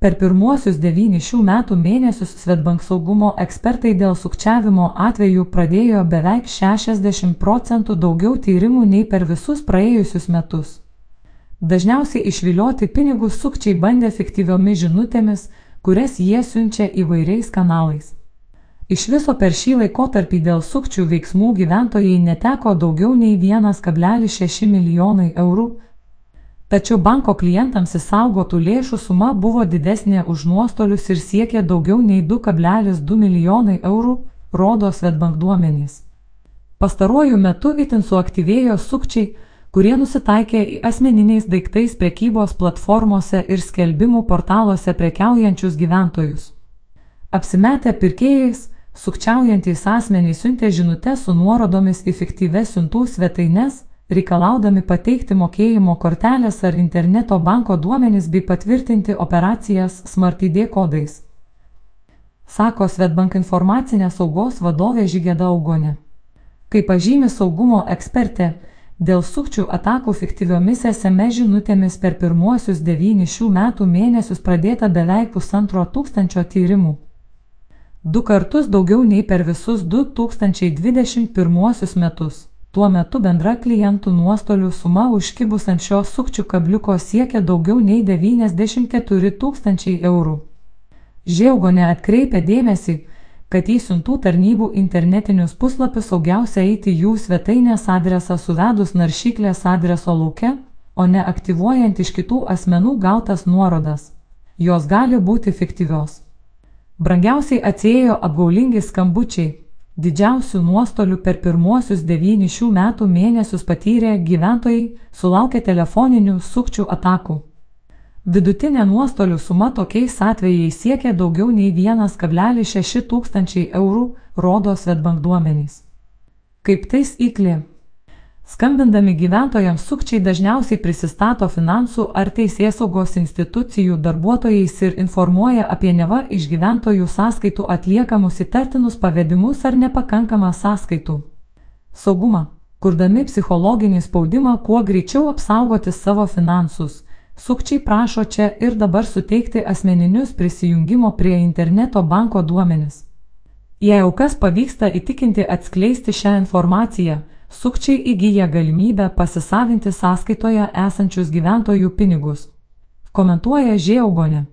Per pirmuosius devynis šių metų mėnesius Svetbank saugumo ekspertai dėl sukčiavimo atvejų pradėjo beveik 60 procentų daugiau tyrimų nei per visus praėjusius metus. Dažniausiai išvilioti pinigus sukčiai bandė fiktyviomis žinutėmis, kurias jie siunčia įvairiais kanalais. Iš viso per šį laikotarpį dėl sukčių veiksmų gyventojai neteko daugiau nei 1,6 milijonai eurų, tačiau banko klientams įsaugotų lėšų suma buvo didesnė už nuostolius ir siekė daugiau nei 2,2 milijonai eurų, rodo Svetbank duomenys. Pastaruoju metu itin suaktyvėjo sukčiai, kurie nusitaikė į asmeniniais daiktais prekybos platformose ir skelbimų portaluose prekiaujančius gyventojus. Apsimetę pirkėjais, Sukčiaujantys asmenys siuntė žinutę su nuorodomis į fiktyves siuntų svetaines, reikalaudami pateikti mokėjimo kortelės ar interneto banko duomenis bei patvirtinti operacijas SmartID kodais. Sako Svetbank informacinės saugos vadovė Žygėda Augonė. Kaip pažymi saugumo ekspertė, dėl sukčių atakų fiktyviomis SMS žinutėmis per pirmuosius devynis šių metų mėnesius pradėta beveik pusantro tūkstančio tyrimų du kartus daugiau nei per visus 2021 metus. Tuo metu bendra klientų nuostolių suma užkibus ant šio sukčių kabliuko siekia daugiau nei 94 tūkstančiai eurų. Žiaugonė atkreipia dėmesį, kad į siuntų tarnybų internetinius puslapius saugiausia eiti jų svetainės adresą suvedus naršyklės adreso lauke, o ne aktyvuojant iš kitų asmenų gautas nuorodas. Jos gali būti fiktyvios. Brangiausiai atsėjo apgaulingi skambučiai. Didžiausių nuostolių per pirmuosius devynis šių metų mėnesius patyrė gyventojai, sulaukę telefoninių sukčių atakų. Vidutinė nuostolių suma tokiais atvejais siekia daugiau nei 1,6 tūkstančiai eurų, rodo Svetbank duomenys. Kaip tais įklė? Skambindami gyventojams sukčiai dažniausiai prisistato finansų ar teisėsaugos institucijų darbuotojais ir informuoja apie neva iš gyventojų sąskaitų atliekamus įtartinus pavedimus ar nepakankamą sąskaitų saugumą, kurdami psichologinį spaudimą kuo greičiau apsaugoti savo finansus. Sukčiai prašo čia ir dabar suteikti asmeninius prisijungimo prie interneto banko duomenis. Jei aukas pavyksta įtikinti atskleisti šią informaciją, sukčiai įgyja galimybę pasisavinti sąskaitoje esančius gyventojų pinigus. Komentuoja Žiaugonė.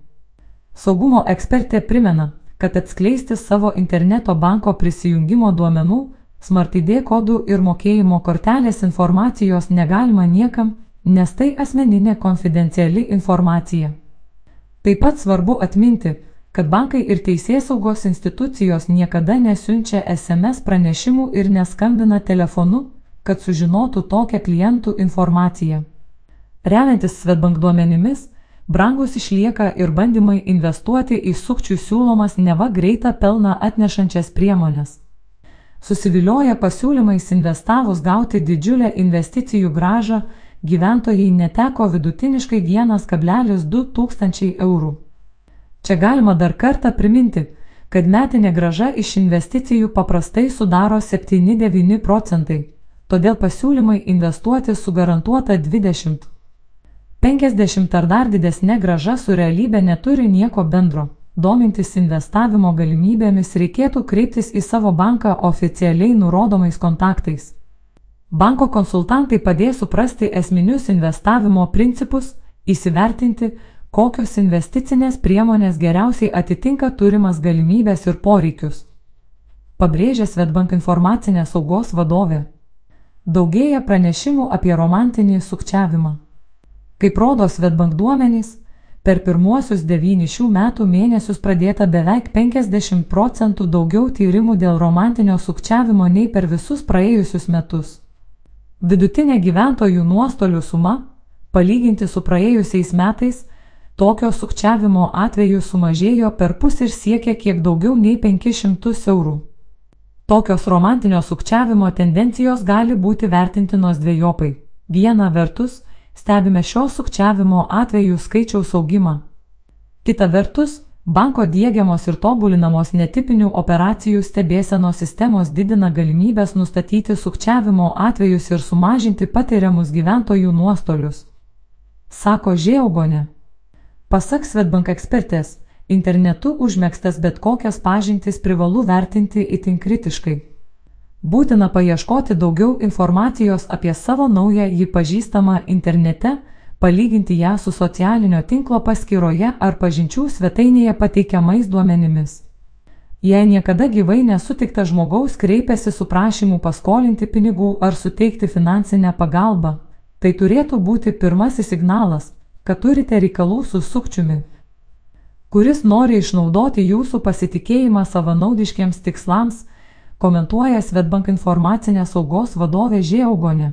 Saugumo ekspertė primena, kad atskleisti savo interneto banko prisijungimo duomenų, SmartID kodų ir mokėjimo kortelės informacijos negalima niekam, nes tai asmeninė konfidenciali informacija. Taip pat svarbu atminti, kad bankai ir teisėsaugos institucijos niekada nesiunčia SMS pranešimų ir neskambina telefonu, kad sužinotų tokią klientų informaciją. Remiantis Svetbank duomenimis, brangus išlieka ir bandymai investuoti į sukčių siūlomas neva greitą pelną atnešančias priemonės. Susivilioja pasiūlymais investavus gauti didžiulę investicijų gražą, gyventojai neteko vidutiniškai 1,2 tūkstančiai eurų. Čia galima dar kartą priminti, kad metinė graža iš investicijų paprastai sudaro 7-9 procentai, todėl pasiūlymai investuoti su garantuota 20. 50 ar dar didesnė graža su realybė neturi nieko bendro. Domintis investavimo galimybėmis reikėtų kreiptis į savo banką oficialiai nurodomais kontaktais. Banko konsultantai padės suprasti esminius investavimo principus, įsivertinti, kokios investicinės priemonės geriausiai atitinka turimas galimybės ir poreikius. Pabrėžė Svetbank informacinės saugos vadovė. Daugėja pranešimų apie romantinį sukčiavimą. Kaip rodo Svetbank duomenys, per pirmuosius devynis šių metų mėnesius pradėta beveik 50 procentų daugiau tyrimų dėl romantinio sukčiavimo nei per visus praėjusius metus. Vidutinė gyventojų nuostolių suma, palyginti su praėjusiais metais, Tokio sukčiavimo atvejų sumažėjo per pus ir siekia kiek daugiau nei 500 eurų. Tokios romantinio sukčiavimo tendencijos gali būti vertintinos dviejopai. Viena vertus, stebime šio sukčiavimo atvejų skaičiaus augimą. Kita vertus, banko dėgiamos ir tobulinamos netipinių operacijų stebėsenos sistemos didina galimybės nustatyti sukčiavimo atvejus ir sumažinti patiriamus gyventojų nuostolius. Sako Žieaugonė. Pasak Svetbank ekspertės, internetu užmėgstas bet kokias pažintis privalu vertinti itin kritiškai. Būtina paieškoti daugiau informacijos apie savo naują jį pažįstamą internete, palyginti ją su socialinio tinklo paskyroje ar pažinčių svetainėje pateikiamais duomenimis. Jei niekada gyvai nesutiktas žmogaus kreipiasi su prašymu paskolinti pinigų ar suteikti finansinę pagalbą, tai turėtų būti pirmasis signalas, kad turite reikalų su sukčiumi, kuris nori išnaudoti jūsų pasitikėjimą savanaudiškiams tikslams, komentuoja Svetbank informacinės saugos vadovė Žieaugonė.